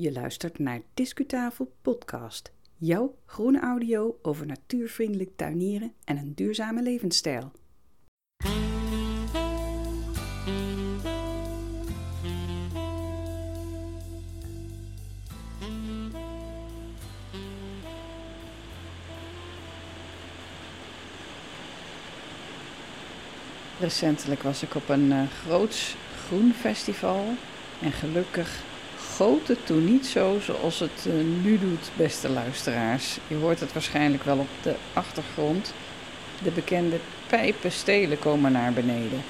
Je luistert naar Discutafel Podcast. Jouw groene audio over natuurvriendelijk tuinieren en een duurzame levensstijl. Recentelijk was ik op een uh, groots groen festival en gelukkig goot het toen niet zo zoals het uh, nu doet, beste luisteraars. Je hoort het waarschijnlijk wel op de achtergrond. De bekende pijpen stelen komen naar beneden.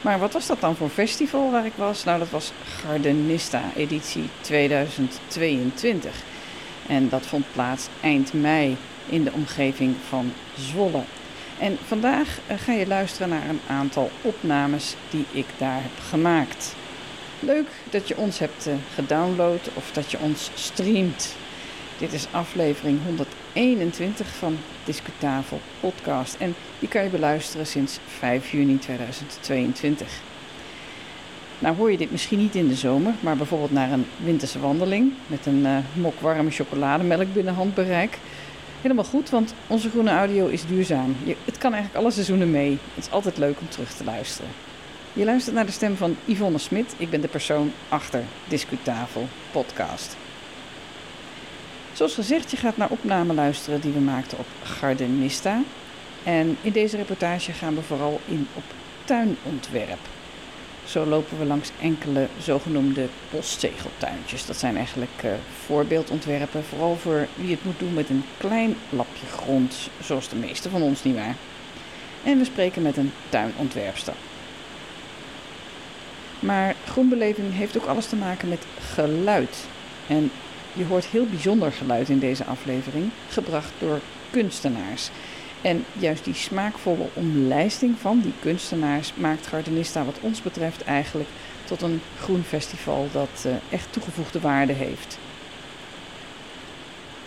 Maar wat was dat dan voor festival waar ik was? Nou, dat was Gardenista editie 2022. En dat vond plaats eind mei in de omgeving van Zwolle. En vandaag uh, ga je luisteren naar een aantal opnames die ik daar heb gemaakt. Leuk dat je ons hebt uh, gedownload of dat je ons streamt. Dit is aflevering 121 van Discutafel podcast en die kan je beluisteren sinds 5 juni 2022. Nou hoor je dit misschien niet in de zomer, maar bijvoorbeeld naar een winterse wandeling met een uh, mok warme chocolademelk binnen handbereik. Helemaal goed, want onze groene audio is duurzaam. Het kan eigenlijk alle seizoenen mee. Het is altijd leuk om terug te luisteren. Je luistert naar de stem van Yvonne Smit. Ik ben de persoon achter Discutafel podcast. Zoals gezegd, je gaat naar opname luisteren die we maakten op Gardenista. En in deze reportage gaan we vooral in op tuinontwerp. Zo lopen we langs enkele zogenoemde postzegeltuintjes. Dat zijn eigenlijk uh, voorbeeldontwerpen, vooral voor wie het moet doen met een klein lapje grond, zoals de meeste van ons niet waar. En we spreken met een tuinontwerpster. Maar groenbeleving heeft ook alles te maken met geluid. En je hoort heel bijzonder geluid in deze aflevering, gebracht door kunstenaars. En juist die smaakvolle omlijsting van die kunstenaars maakt Gardenista wat ons betreft eigenlijk tot een groen festival dat uh, echt toegevoegde waarde heeft.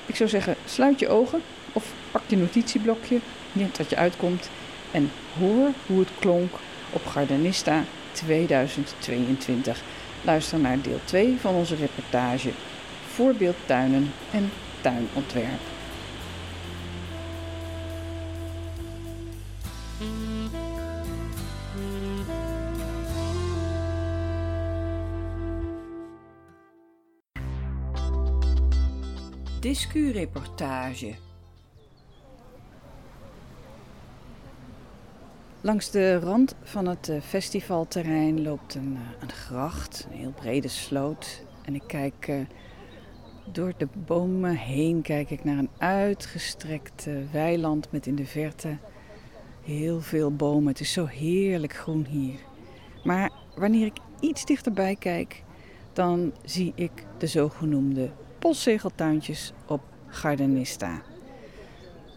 Ik zou zeggen, sluit je ogen of pak je notitieblokje, net wat je uitkomt, en hoor hoe het klonk op Gardenista 2022. Luister naar deel 2 van onze reportage Voorbeeldtuinen en tuinontwerp. Discureportage. Langs de rand van het eh, festivalterrein loopt een, eh, een gracht, een heel brede sloot. En ik kijk uh, door de bomen heen kijk ik naar een uitgestrekt weiland met in de verte heel veel bomen. Het is zo heerlijk groen hier. Maar wanneer ik iets dichterbij kijk, dan zie ik de zogenoemde postzegeltuintjes op Gardenista.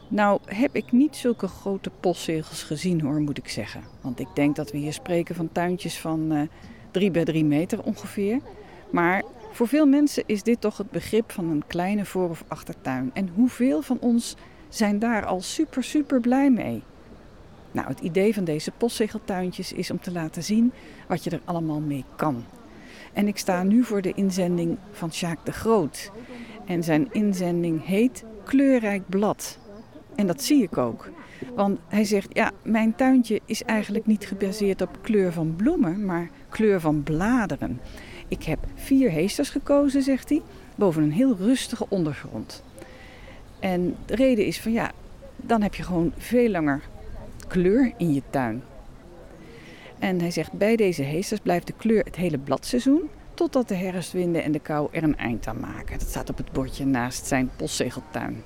Nou heb ik niet zulke grote postzegels gezien hoor, moet ik zeggen. Want ik denk dat we hier spreken van tuintjes van uh, 3 bij 3 meter ongeveer. Maar voor veel mensen is dit toch het begrip van een kleine voor- of achtertuin. En hoeveel van ons zijn daar al super, super blij mee? Nou, het idee van deze postzegeltuintjes is om te laten zien wat je er allemaal mee kan. En ik sta nu voor de inzending van Sjaak de Groot. En zijn inzending heet Kleurrijk Blad. En dat zie ik ook. Want hij zegt, ja, mijn tuintje is eigenlijk niet gebaseerd op kleur van bloemen, maar kleur van bladeren. Ik heb vier heesters gekozen, zegt hij, boven een heel rustige ondergrond. En de reden is van ja, dan heb je gewoon veel langer kleur in je tuin. En hij zegt, bij deze heesters blijft de kleur het hele bladseizoen, totdat de herfstwinden en de kou er een eind aan maken. Dat staat op het bordje naast zijn postzegeltuin.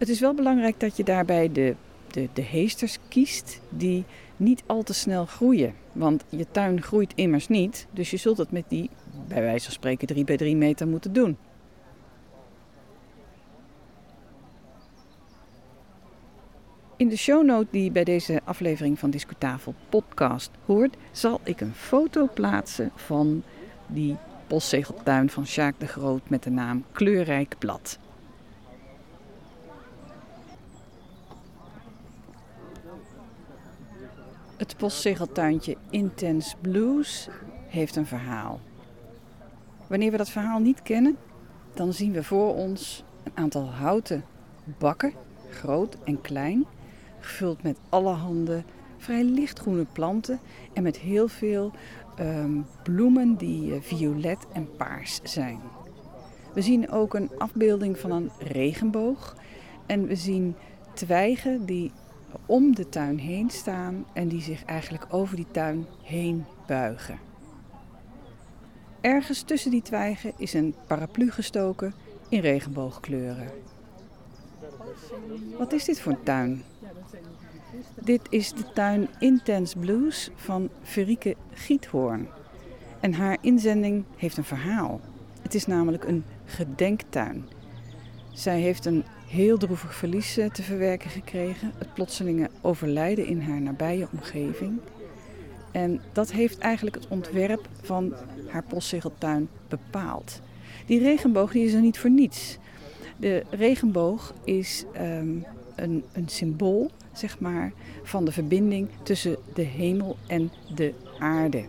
Het is wel belangrijk dat je daarbij de, de, de heesters kiest die niet al te snel groeien. Want je tuin groeit immers niet, dus je zult het met die, bij wijze van spreken, 3 bij 3 meter moeten doen. In de shownote die bij deze aflevering van Discutafel podcast hoort, zal ik een foto plaatsen van die postzegeltuin van Sjaak de Groot met de naam Kleurrijk Blad. Het postzegeltuintje Intense Blues heeft een verhaal. Wanneer we dat verhaal niet kennen, dan zien we voor ons een aantal houten bakken, groot en klein, gevuld met allerhande vrij lichtgroene planten en met heel veel um, bloemen die uh, violet en paars zijn. We zien ook een afbeelding van een regenboog en we zien twijgen die om de tuin heen staan en die zich eigenlijk over die tuin heen buigen. Ergens tussen die twijgen is een paraplu gestoken in regenboogkleuren. Wat is dit voor een tuin? Dit is de tuin Intense Blues van Verike Giethoorn. En haar inzending heeft een verhaal. Het is namelijk een gedenktuin. Zij heeft een heel droevig verlies eh, te verwerken gekregen. Het plotselinge overlijden in haar nabije omgeving. En dat heeft eigenlijk het ontwerp van haar postzegeltuin bepaald. Die regenboog die is er niet voor niets. De regenboog is um, een, een symbool, zeg maar, van de verbinding tussen de hemel en de aarde.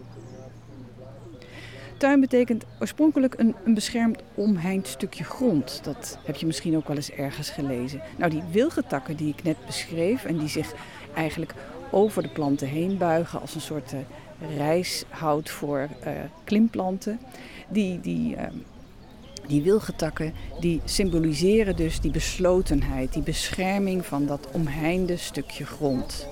Tuin betekent oorspronkelijk een, een beschermd omheind stukje grond. Dat heb je misschien ook wel eens ergens gelezen. Nou, die wilgetakken die ik net beschreef en die zich eigenlijk over de planten heen buigen als een soort uh, reishout voor uh, klimplanten, die, die, uh, die wilgetakken die symboliseren dus die beslotenheid, die bescherming van dat omheinde stukje grond.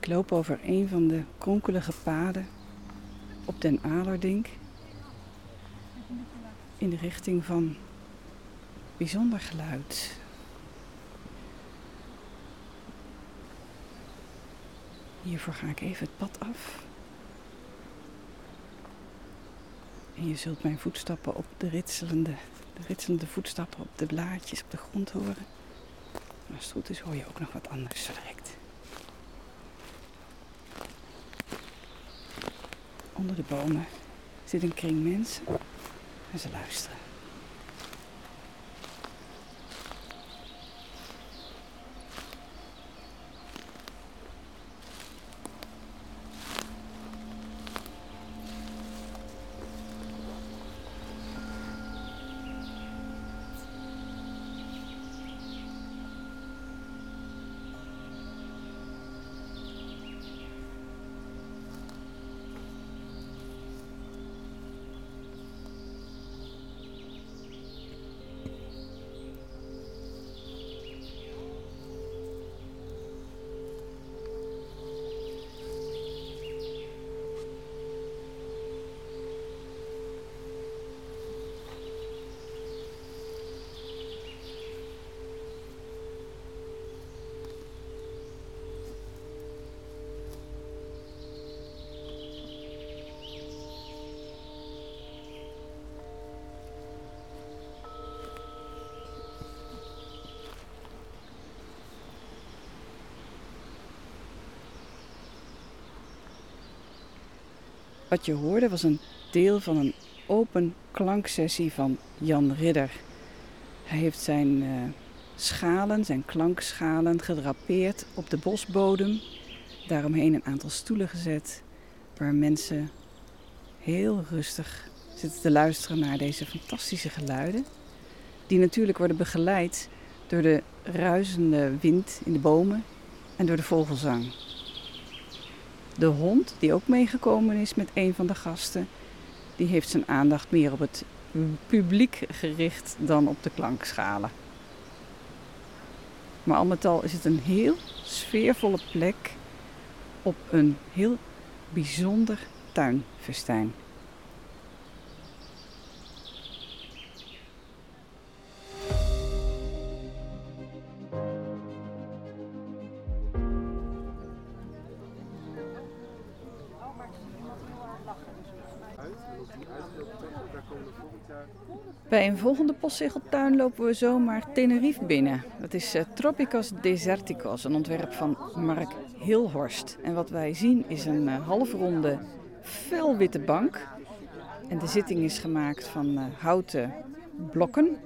Ik loop over een van de kronkelige paden op Den Alerdink in de richting van bijzonder geluid. Hiervoor ga ik even het pad af. En je zult mijn voetstappen op de ritselende, de ritselende voetstappen op de blaadjes op de grond horen. Als het goed is hoor je ook nog wat anders direct. Onder de bomen zit een kring mensen en ze luisteren. Wat je hoorde was een deel van een open klanksessie van Jan Ridder. Hij heeft zijn uh, schalen, zijn klankschalen, gedrapeerd op de bosbodem. Daaromheen een aantal stoelen gezet waar mensen heel rustig zitten te luisteren naar deze fantastische geluiden. Die natuurlijk worden begeleid door de ruisende wind in de bomen en door de vogelzang. De hond, die ook meegekomen is met een van de gasten, die heeft zijn aandacht meer op het publiek gericht dan op de klankschalen. Maar al met al is het een heel sfeervolle plek op een heel bijzonder tuinfestijn. Bij een volgende postzegeltuin lopen we zomaar Tenerife binnen. Dat is uh, Tropicos Deserticos, een ontwerp van Mark Hilhorst. En wat wij zien is een uh, halfronde, felwitte bank. En de zitting is gemaakt van uh, houten blokken.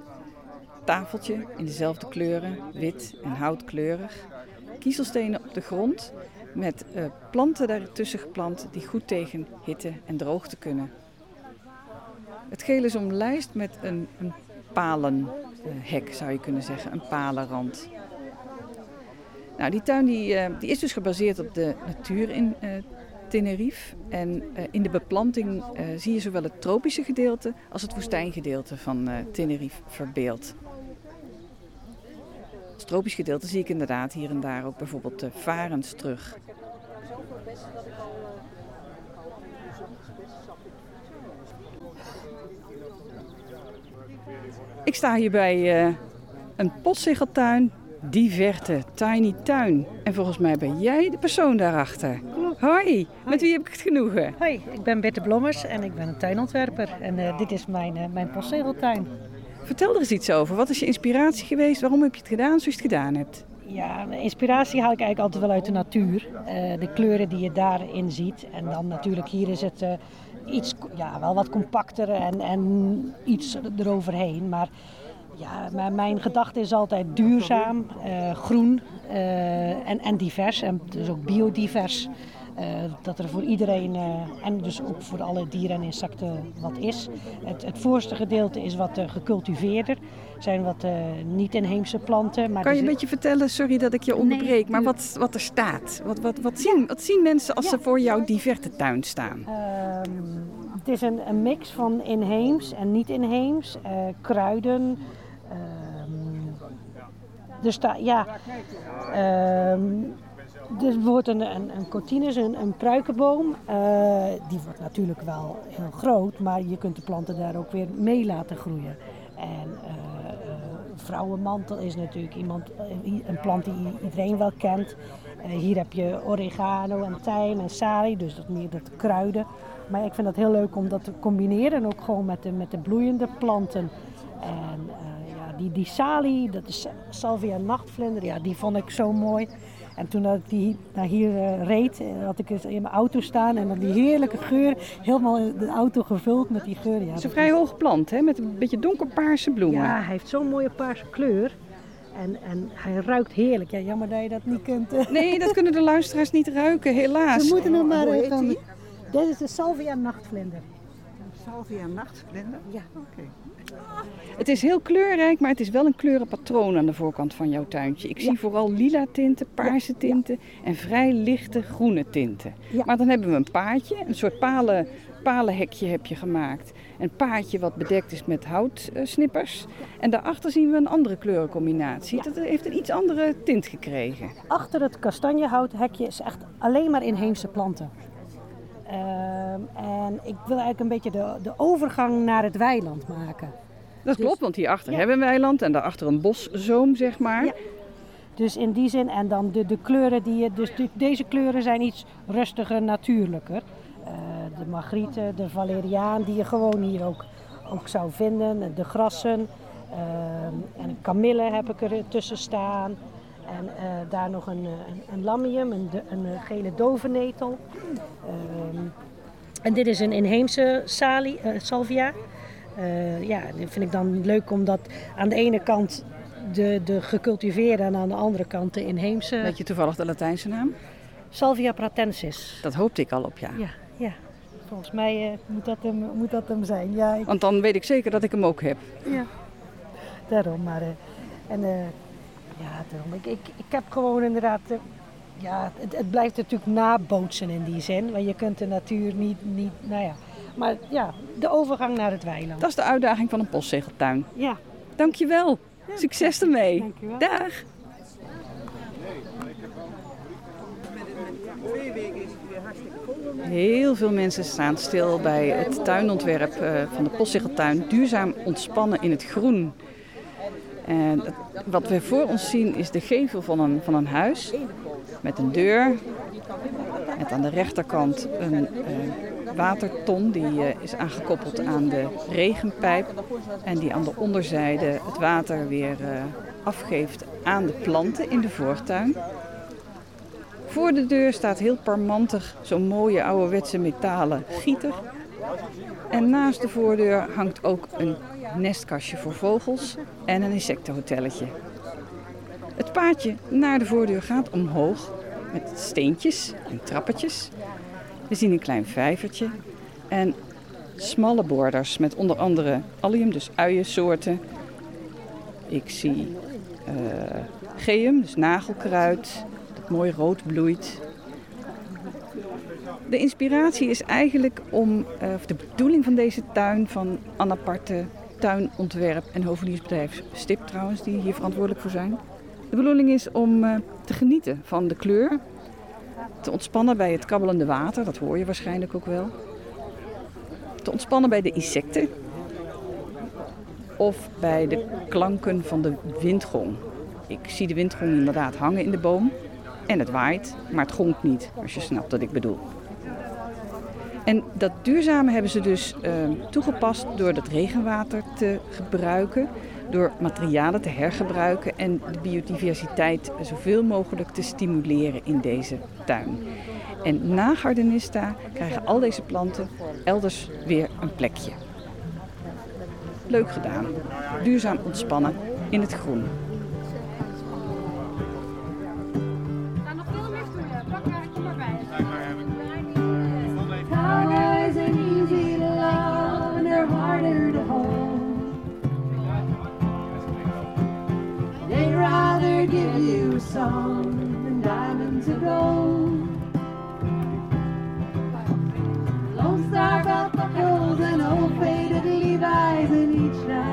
Tafeltje in dezelfde kleuren, wit en houtkleurig. Kiezelstenen op de grond met planten daartussen geplant die goed tegen hitte en droogte kunnen. Het geel is omlijst met een, een palenhek, zou je kunnen zeggen, een palenrand. Nou, die tuin die, uh, die is dus gebaseerd op de natuur in uh, Tenerife. En in de beplanting zie je zowel het tropische gedeelte als het woestijngedeelte van Tenerife verbeeld. Het tropisch gedeelte zie ik inderdaad hier en daar ook bijvoorbeeld de varens terug. Ik sta hier bij uh, een postzegeltuin, Diverte Tiny Tuin. En volgens mij ben jij de persoon daarachter. Klopt. Hoi, met wie heb ik het genoegen? Hoi, ik ben Bette Blommers en ik ben een tuinontwerper. En uh, dit is mijn, uh, mijn postzegeltuin. Vertel er eens iets over. Wat is je inspiratie geweest? Waarom heb je het gedaan zoals je het gedaan hebt? Ja, de inspiratie haal ik eigenlijk altijd wel uit de natuur. Uh, de kleuren die je daarin ziet. En dan natuurlijk hier is het iets, ja, wel wat compacter en, en iets eroverheen. Maar ja, mijn gedachte is altijd duurzaam, uh, groen en, en divers. En dus ook biodivers. Uh, dat er voor iedereen en dus ook voor alle dieren en insecten wat is. Het, het voorste gedeelte is wat gecultiveerder, zijn wat niet-inheemse planten. Maar kan je een beetje vertellen, sorry dat ik je onderbreek, nee, maar wat, wat er staat? Wat, wat, wat, zien, ja. wat zien mensen als ja. ze voor jouw diverte tuin staan? Um, het is een, een, mix van inheems en niet-inheems, kruiden. dus daar, ja. Um, er wordt een, een, een cortinus, een, een pruikenboom. Uh, die wordt natuurlijk wel heel groot, maar je kunt de planten daar ook weer mee laten groeien. En uh, uh, vrouwenmantel is natuurlijk iemand, een plant die iedereen wel kent. hier heb je oregano en tijm en salie, dus dat meer dat kruiden. Maar ik vind het heel leuk om dat te combineren, ook gewoon met de, met de bloeiende planten. En ja, die, die salie, dat is salvia nachtvlinder, ja, die vond ik zo mooi. En toen ik die naar hier uh, reed, had ik in mijn auto staan en dan die heerlijke geur, helemaal de auto gevuld met die geur. Ja, het is een vrij hoog plant, hè? met een beetje donkerpaarse bloemen. Ja, hij heeft zo'n mooie paarse kleur. En, en hij ruikt heerlijk. Ja, jammer dat je dat niet kunt. Nee, dat kunnen de luisteraars niet ruiken, helaas. We moeten hem maar even. Dit is de salvia nachtvlinder. Salvia nachtvlinder? Ja. Oké. Okay. Het is heel kleurrijk, maar het is wel een kleurenpatroon aan de voorkant van jouw tuintje. Ik zie ja. vooral lila tinten, paarse tinten en vrij lichte groene tinten. Maar dan hebben we een paadje, een soort palen, palenhekje heb je gemaakt. Een paadje wat bedekt is met houtsnippers. En daarachter zien we een andere kleurencombinatie. Dat heeft een iets andere tint gekregen. Achter het kastanjehouthekje is echt alleen maar inheemse planten. Uh, en ik wil eigenlijk een beetje de, de overgang naar het weiland maken. Dat dus, klopt, want hierachter ja. hebben we een weiland en daarachter een boszoom, zeg maar. Ja. Dus in die zin, en dan de, de kleuren die je. Dus de, deze kleuren zijn iets rustiger, natuurlijker. Uh, de magriete, de valeriaan, die je gewoon hier ook, ook zou vinden. De grassen. Uh, en kamille heb ik er tussen staan. En uh, daar nog een, een, een lamium, een, een, gele dovennetel. Uh, en dit is een inheemse salie, uh, salvia. ja, dat vind ik dan leuk omdat aan de ene kant de, de gecultiveerde en aan de andere kant de inheemse. Weet je toevallig de Latijnse naam? Salvia pratensis. Dat hoopte ik al op, ja. Ja, ja. Volgens mij moet, dat hem, moet dat hem zijn. Ja, ik... Want dan weet ik zeker dat ik hem ook heb. Ja, daarom. Maar, en ja, daarom. Ik, ik, ik heb gewoon inderdaad. Ja, het, het, blijft natuurlijk nabootsen in die zin. Want je kunt de natuur niet, niet. Nou ja. Maar ja, de overgang naar het weiland. Dat is de uitdaging van een postzegeltuin. Ja. Dankjewel. Ja, Succes ermee. Dankjewel. Dag. Heel veel mensen staan stil bij het tuinontwerp van de postzegeltuin. Duurzaam ontspannen in het groen. En wat we voor ons zien is de gevel van een, van een huis met een deur. Met aan de rechterkant een eh, waterton die eh, is aangekoppeld aan de regenpijp. En die aan de onderzijde het water weer eh, afgeeft aan de planten in de voortuin. Voor de deur staat heel parmantig zo'n mooie ouderwetse metalen gieter. En naast de voordeur hangt ook een nestkastje voor vogels en een insectenhotelletje. Het paadje naar de voordeur gaat omhoog met steentjes en trappetjes. We zien een klein vijvertje en smalle borders met onder andere allium, dus uiensoorten. Ik zie uh, geum, dus nagelkruid, dat mooi rood bloeit. De inspiratie is eigenlijk om, uh, of de bedoeling van deze tuin van Anaparte tuinontwerp en hoveliersbedrijf Stip trouwens, die hier verantwoordelijk voor zijn. De bedoeling is om uh, te genieten van de kleur, te ontspannen bij het kabbelende water, dat hoor je waarschijnlijk ook wel. Te ontspannen bij de insecten of bij de klanken van de windgong. Ik zie de windgong inderdaad hangen in de boom en het waait, maar het gongt niet, als je snapt wat ik bedoel. En dat duurzame hebben ze dus uh, toegepast door dat regenwater te gebruiken, door materialen te hergebruiken en de biodiversiteit zoveel mogelijk te stimuleren in deze tuin. En na Gardenista krijgen al deze planten elders weer een plekje. Leuk gedaan. Duurzaam ontspannen in het groen. eyes in each night.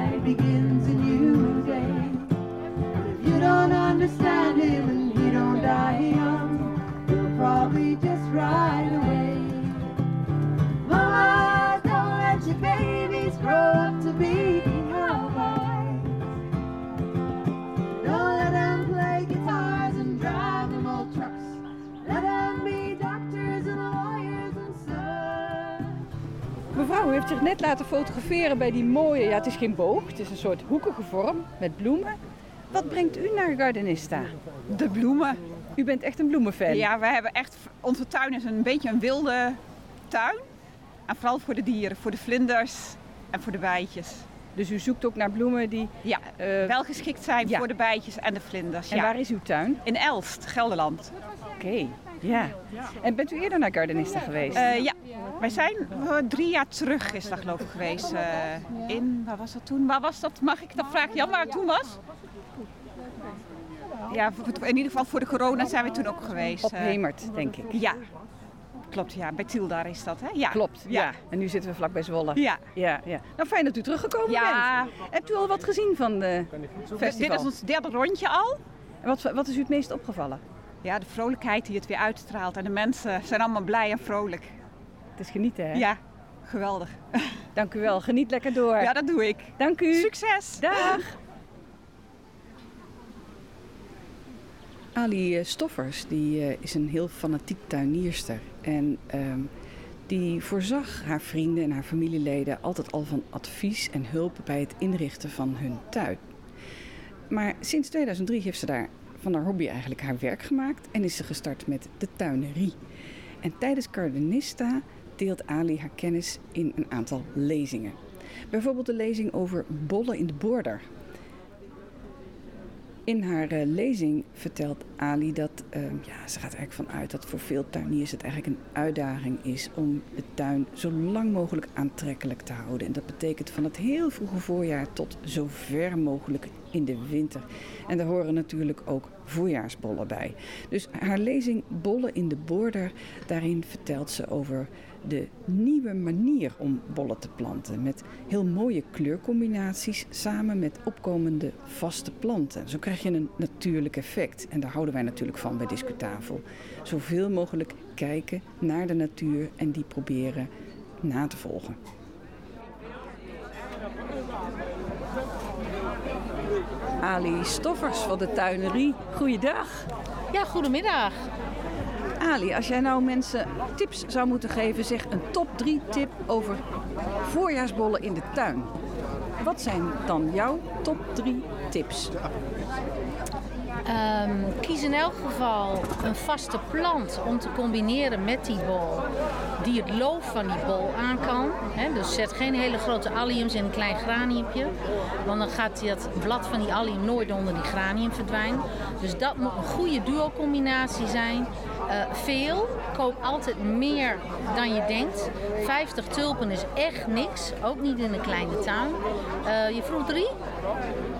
Heeft zich net laten fotograferen bij die mooie, ja het is geen boog, het is een soort hoekige vorm met bloemen. Wat brengt u naar Gardenista? De bloemen. U bent echt een bloemenfan. Ja, we hebben echt, onze tuin is een beetje een wilde tuin. En vooral voor de dieren, voor de vlinders en voor de bijtjes. Dus u zoekt ook naar bloemen die... Ja, eh, wel geschikt zijn ja. voor de bijtjes en de vlinders. En ja. waar is uw tuin? In Elst, Gelderland. Oké, ja. En bent u eerder naar Gardenista geweest? Eh, ja, wij zijn drie jaar terug is dat geloof ik geweest. eh, in, waar was dat toen? Waar was dat? Mag ik dat vragen? Jan, waar het toen was? Ja, in ieder geval voor de corona zijn we toen ook geweest. Op eh. Hemert, denk ik. Ja, klopt. Ja, bij Tiel daar is dat, hè? Ja. Klopt, ja. Ja. En nu zitten we vlak bij Zwolle. Ja. ja, ja. Nou, fijn dat u teruggekomen Ja. bent. Hebt u al wat gezien van de Dit festival? is ons derde rondje al. En wat, wat is u het meest opgevallen? Ja, de vrolijkheid die het weer uitstraalt. En de mensen zijn allemaal blij en vrolijk. Het is genieten, hè? Ja, geweldig. Dank u wel. Geniet lekker door. Ja, dat doe ik. Dank u. Succes! Dag. Ali eh, Stoffers die, eh, is een heel fanatiek tuinierster. En ehm, die voorzag haar vrienden en haar familieleden altijd al van advies en hulp bij het inrichten van hun tuin. Maar sinds 2003 heeft ze daar van haar hobby eigenlijk haar werk gemaakt en is ze gestart met de tuinerie. En tijdens Cardenista deelt Ali haar kennis in een aantal lezingen. Bijvoorbeeld de lezing over bollen in de border. In haar eh, lezing vertelt Ali dat eh, ja, ze gaat eigenlijk van uit dat voor veel tuiniers het eigenlijk een uitdaging is om de tuin zo lang mogelijk aantrekkelijk te houden. En dat betekent van het heel vroege voorjaar tot zo ver mogelijk in de winter. En daar horen natuurlijk ook voorjaarsbollen bij. Dus haar lezing Bollen in de Border, daarin vertelt ze over de nieuwe manier om bollen te planten. Met heel mooie kleurcombinaties samen met opkomende vaste planten. Zo krijg je een natuurlijk effect. En daar houden wij natuurlijk van bij Discutafel. Zoveel mogelijk kijken naar de natuur en die proberen na te volgen. Ali Stoffers van de tuinerie. Goeiedag. Ja, goedemiddag. Ali, als jij nou mensen tips zou moeten geven, zeg een top 3 tip over voorjaarsbollen in de tuin. Wat zijn dan jouw top 3 tips? Um, kies in elk geval een vaste plant om te combineren met die bol. Die het loof van die bol aan kan. Dus zet geen hele grote alliums in een klein graniumpje. Want dan gaat dat blad van die allium nooit onder die granium verdwijnen. Dus dat moet een goede duo-combinatie zijn. Uh, veel. Koop altijd meer dan je denkt. 50 tulpen is echt niks. Ook niet in een kleine tuin. Uh, je vroeg drie?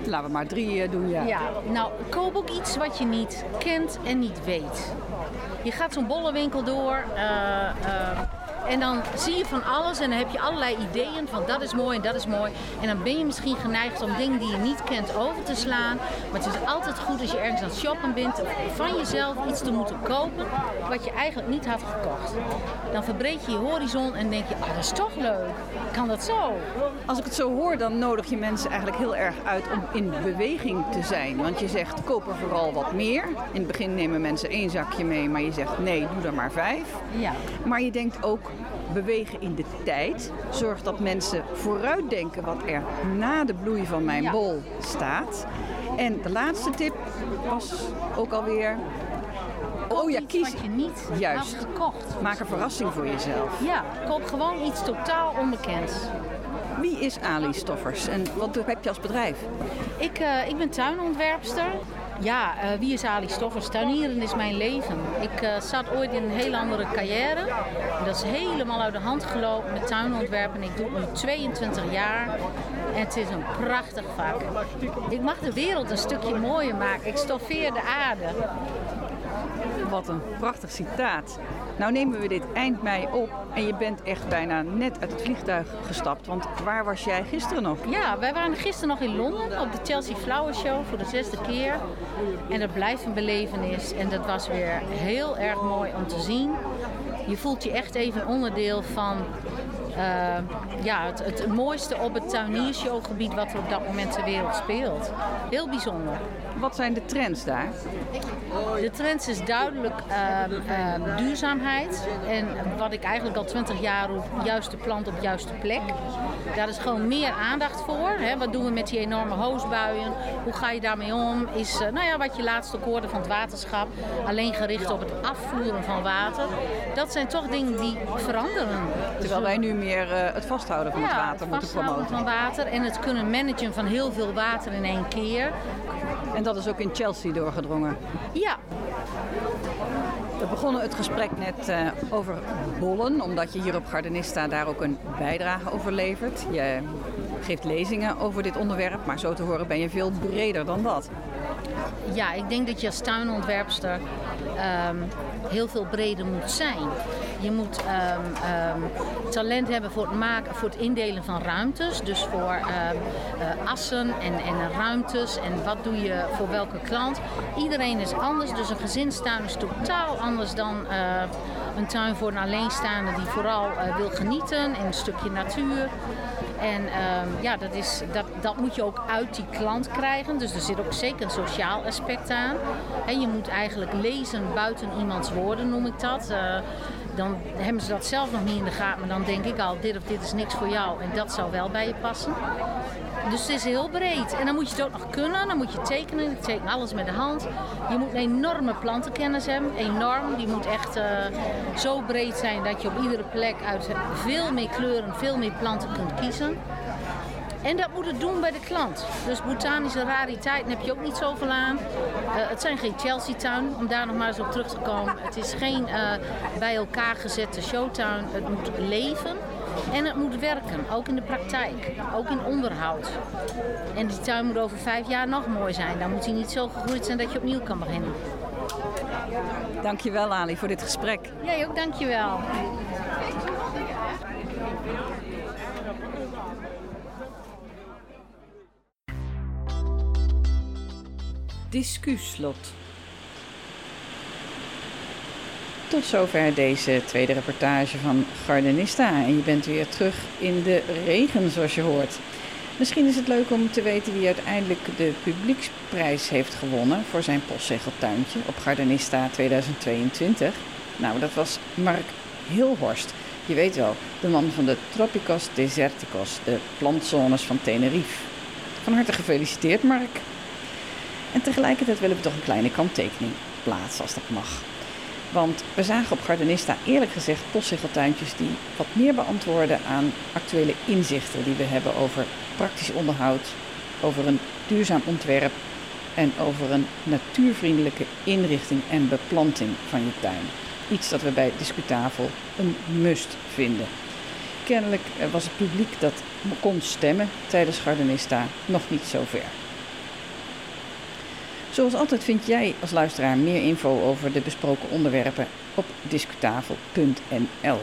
Laten we maar drie uh, doen, ja. Ja, nou, koop ook iets wat je niet kent en niet weet. Je gaat zo'n bollenwinkel door. En dan zie je van alles en dan heb je allerlei ideeën van dat is mooi en dat is mooi. En dan ben je misschien geneigd om dingen die je niet kent over te slaan. Maar het is altijd goed als je ergens aan het shoppen bent van jezelf iets te moeten kopen wat je eigenlijk niet had gekocht. Dan verbreed je je horizon en denk je, oh dat is toch leuk. Kan dat zo? Als ik het zo hoor, dan nodig je mensen eigenlijk heel erg uit om in beweging te zijn. Want je zegt, koop er vooral wat meer. In het begin nemen mensen één zakje mee, maar je zegt, nee, doe er maar vijf. Ja. Maar je denkt ook, bewegen in de tijd. Zorg dat mensen vooruitdenken wat er na de bloei van mijn bol staat. En de laatste tip was ook alweer. oh ja, kies wat je niet juist. Gekocht. Maak een verrassing voor jezelf. Ja, koop gewoon iets totaal onbekends. Wie is Ali Stoffers en wat heb je als bedrijf? Ik, uh, ik ben tuinontwerpster. Ja, uh, wie is Ali Stoffers? Tuinieren is mijn leven. Ik uh, zat ooit in een heel andere carrière. Dat is helemaal uit de hand gelopen met tuinontwerpen. Ik doe het nu 22 jaar. Het is een prachtig vak. Ik mag de wereld een stukje mooier maken. Ik stoffeer de aarde. Wat een prachtig citaat. Nou nemen we dit eind mei op en je bent echt bijna net uit het vliegtuig gestapt. Want waar was jij gisteren nog? Ja, wij waren gisteren nog in Londen op de Chelsea Flower Show voor de zesde keer. En dat blijft een belevenis en dat was weer heel erg mooi om te zien. Je voelt je echt even onderdeel van ja, het, het, mooiste op het tuiniershowgebied wat er op dat moment ter wereld speelt. Heel bijzonder. Wat zijn de trends daar? De trends is duidelijk uh, uh, duurzaamheid. En wat ik eigenlijk al twintig jaar roep, juiste plant op juiste plek. Daar is gewoon meer aandacht voor. Hè. Wat doen we met die enorme hoosbuien? Hoe ga je daarmee om? Is, nou ja, wat je laatst ook hoorde van het waterschap. Alleen gericht op het afvoeren van water. Dat zijn toch dingen die veranderen. Terwijl wij nu meer uh, het vasthouden van ja, het water het moeten promoten. van water en het kunnen managen van heel veel water in één keer. En dat is ook in Chelsea doorgedrongen? Ja. We begonnen het gesprek net uh, over bollen, omdat je hier op Gardenista daar ook een bijdrage over levert. Je geeft lezingen over dit onderwerp, maar zo te horen ben je veel breder dan dat. Ja, ik denk dat je als tuinontwerpster um, heel veel breder moet zijn. Je moet um, um, talent hebben voor het, maken, voor het indelen van ruimtes. Dus voor uh, assen en, en ruimtes. En wat doe je voor welke klant. Iedereen is anders. Dus een gezinstuin is totaal anders dan uh, een tuin voor een alleenstaande die vooral uh, wil genieten in een stukje natuur. En um, ja, dat, is, dat, dat moet je ook uit die klant krijgen. Dus er zit ook zeker een sociaal aspect aan. En je moet eigenlijk lezen buiten iemands woorden, noem ik dat. Uh, dan hebben ze dat zelf nog niet in de gaten. Maar dan denk ik al, dit of dit is niks voor jou. En dat zou wel bij je passen. Dus het is heel breed. En dan moet je het ook nog kunnen. Dan moet je tekenen. Ik teken alles met de hand. Je moet een enorme plantenkennis hebben. Enorm. Die moet echt uh, zo breed zijn dat je op iedere plek uit veel meer kleuren, veel meer planten kunt kiezen. En dat moet het doen bij de klant. Dus botanische rariteiten heb je ook niet zoveel aan. Uh, het zijn geen Chelsea-tuin, om daar nog maar eens op terug te komen. Het is geen uh, bij elkaar gezette showtuin. Het moet leven. En het moet werken, ook in de praktijk, ook in onderhoud. En die tuin moet over vijf jaar nog mooi zijn. Dan moet hij niet zo gegroeid zijn dat je opnieuw kan beginnen. Dankjewel Ali voor dit gesprek. Jij ook, dankjewel. Discuslot. Tot zover deze tweede reportage van Gardenista. En je bent weer terug in de regen, zoals je hoort. Misschien is het leuk om te weten wie uiteindelijk de publieksprijs heeft gewonnen voor zijn postzegeltuintje op Gardenista 2022. Nou, dat was Mark Hilhorst. Je weet wel, de man van de Tropicos Deserticos, de plantzones van Tenerife. Van harte gefeliciteerd, Mark. En tegelijkertijd willen we toch een kleine kanttekening plaatsen als dat mag. Want we zagen op Gardenista eerlijk gezegd postzegeltuintjes die wat meer beantwoorden aan actuele inzichten die we hebben over praktisch onderhoud, over een duurzaam ontwerp en over een natuurvriendelijke inrichting en beplanting van je tuin. Iets dat we bij Discutafel een must vinden. Kennelijk was het publiek dat kon stemmen tijdens Gardenista nog niet zo ver. Zoals altijd vind jij als luisteraar meer info over de besproken onderwerpen op discutafel.nl.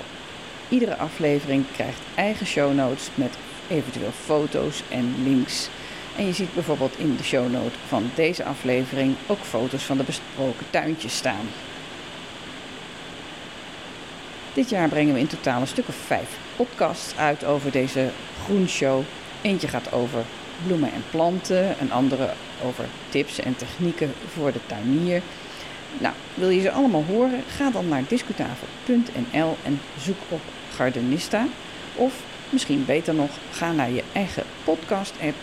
Iedere aflevering krijgt eigen show notes met eventueel foto's en links. En je ziet bijvoorbeeld in de shownote van deze aflevering ook foto's van de besproken tuintjes staan. Dit jaar brengen we in totaal een stuk of vijf podcasts uit over deze groenshow. Eentje gaat over bloemen en planten, een andere over tips en technieken voor de tuinier. Nou, wil je ze allemaal horen? Ga dan naar discutafel.nl en zoek op Gardenista. Of misschien beter nog, ga naar je eigen podcast-app,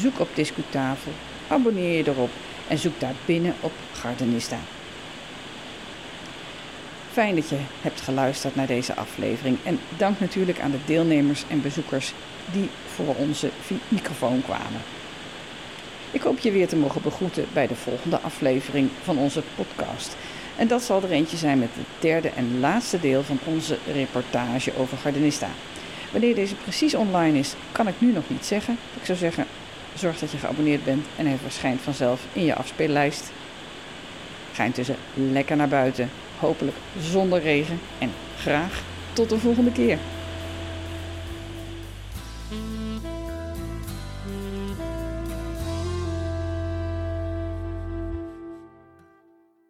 zoek op Discutafel, abonneer je erop en zoek daar binnen op Gardenista. Fijn dat je hebt geluisterd naar deze aflevering en dank natuurlijk aan de deelnemers en bezoekers die voor onze microfoon kwamen. Ik hoop je weer te mogen begroeten bij de volgende aflevering van onze podcast. En dat zal er eentje zijn met het derde en laatste deel van onze reportage over Gardenista. Wanneer deze precies online is, kan ik nu nog niet zeggen. Ik zou zeggen, zorg dat je geabonneerd bent en hij verschijnt vanzelf in je afspeellijst. Ga intussen lekker naar buiten, hopelijk zonder regen en graag tot de volgende keer.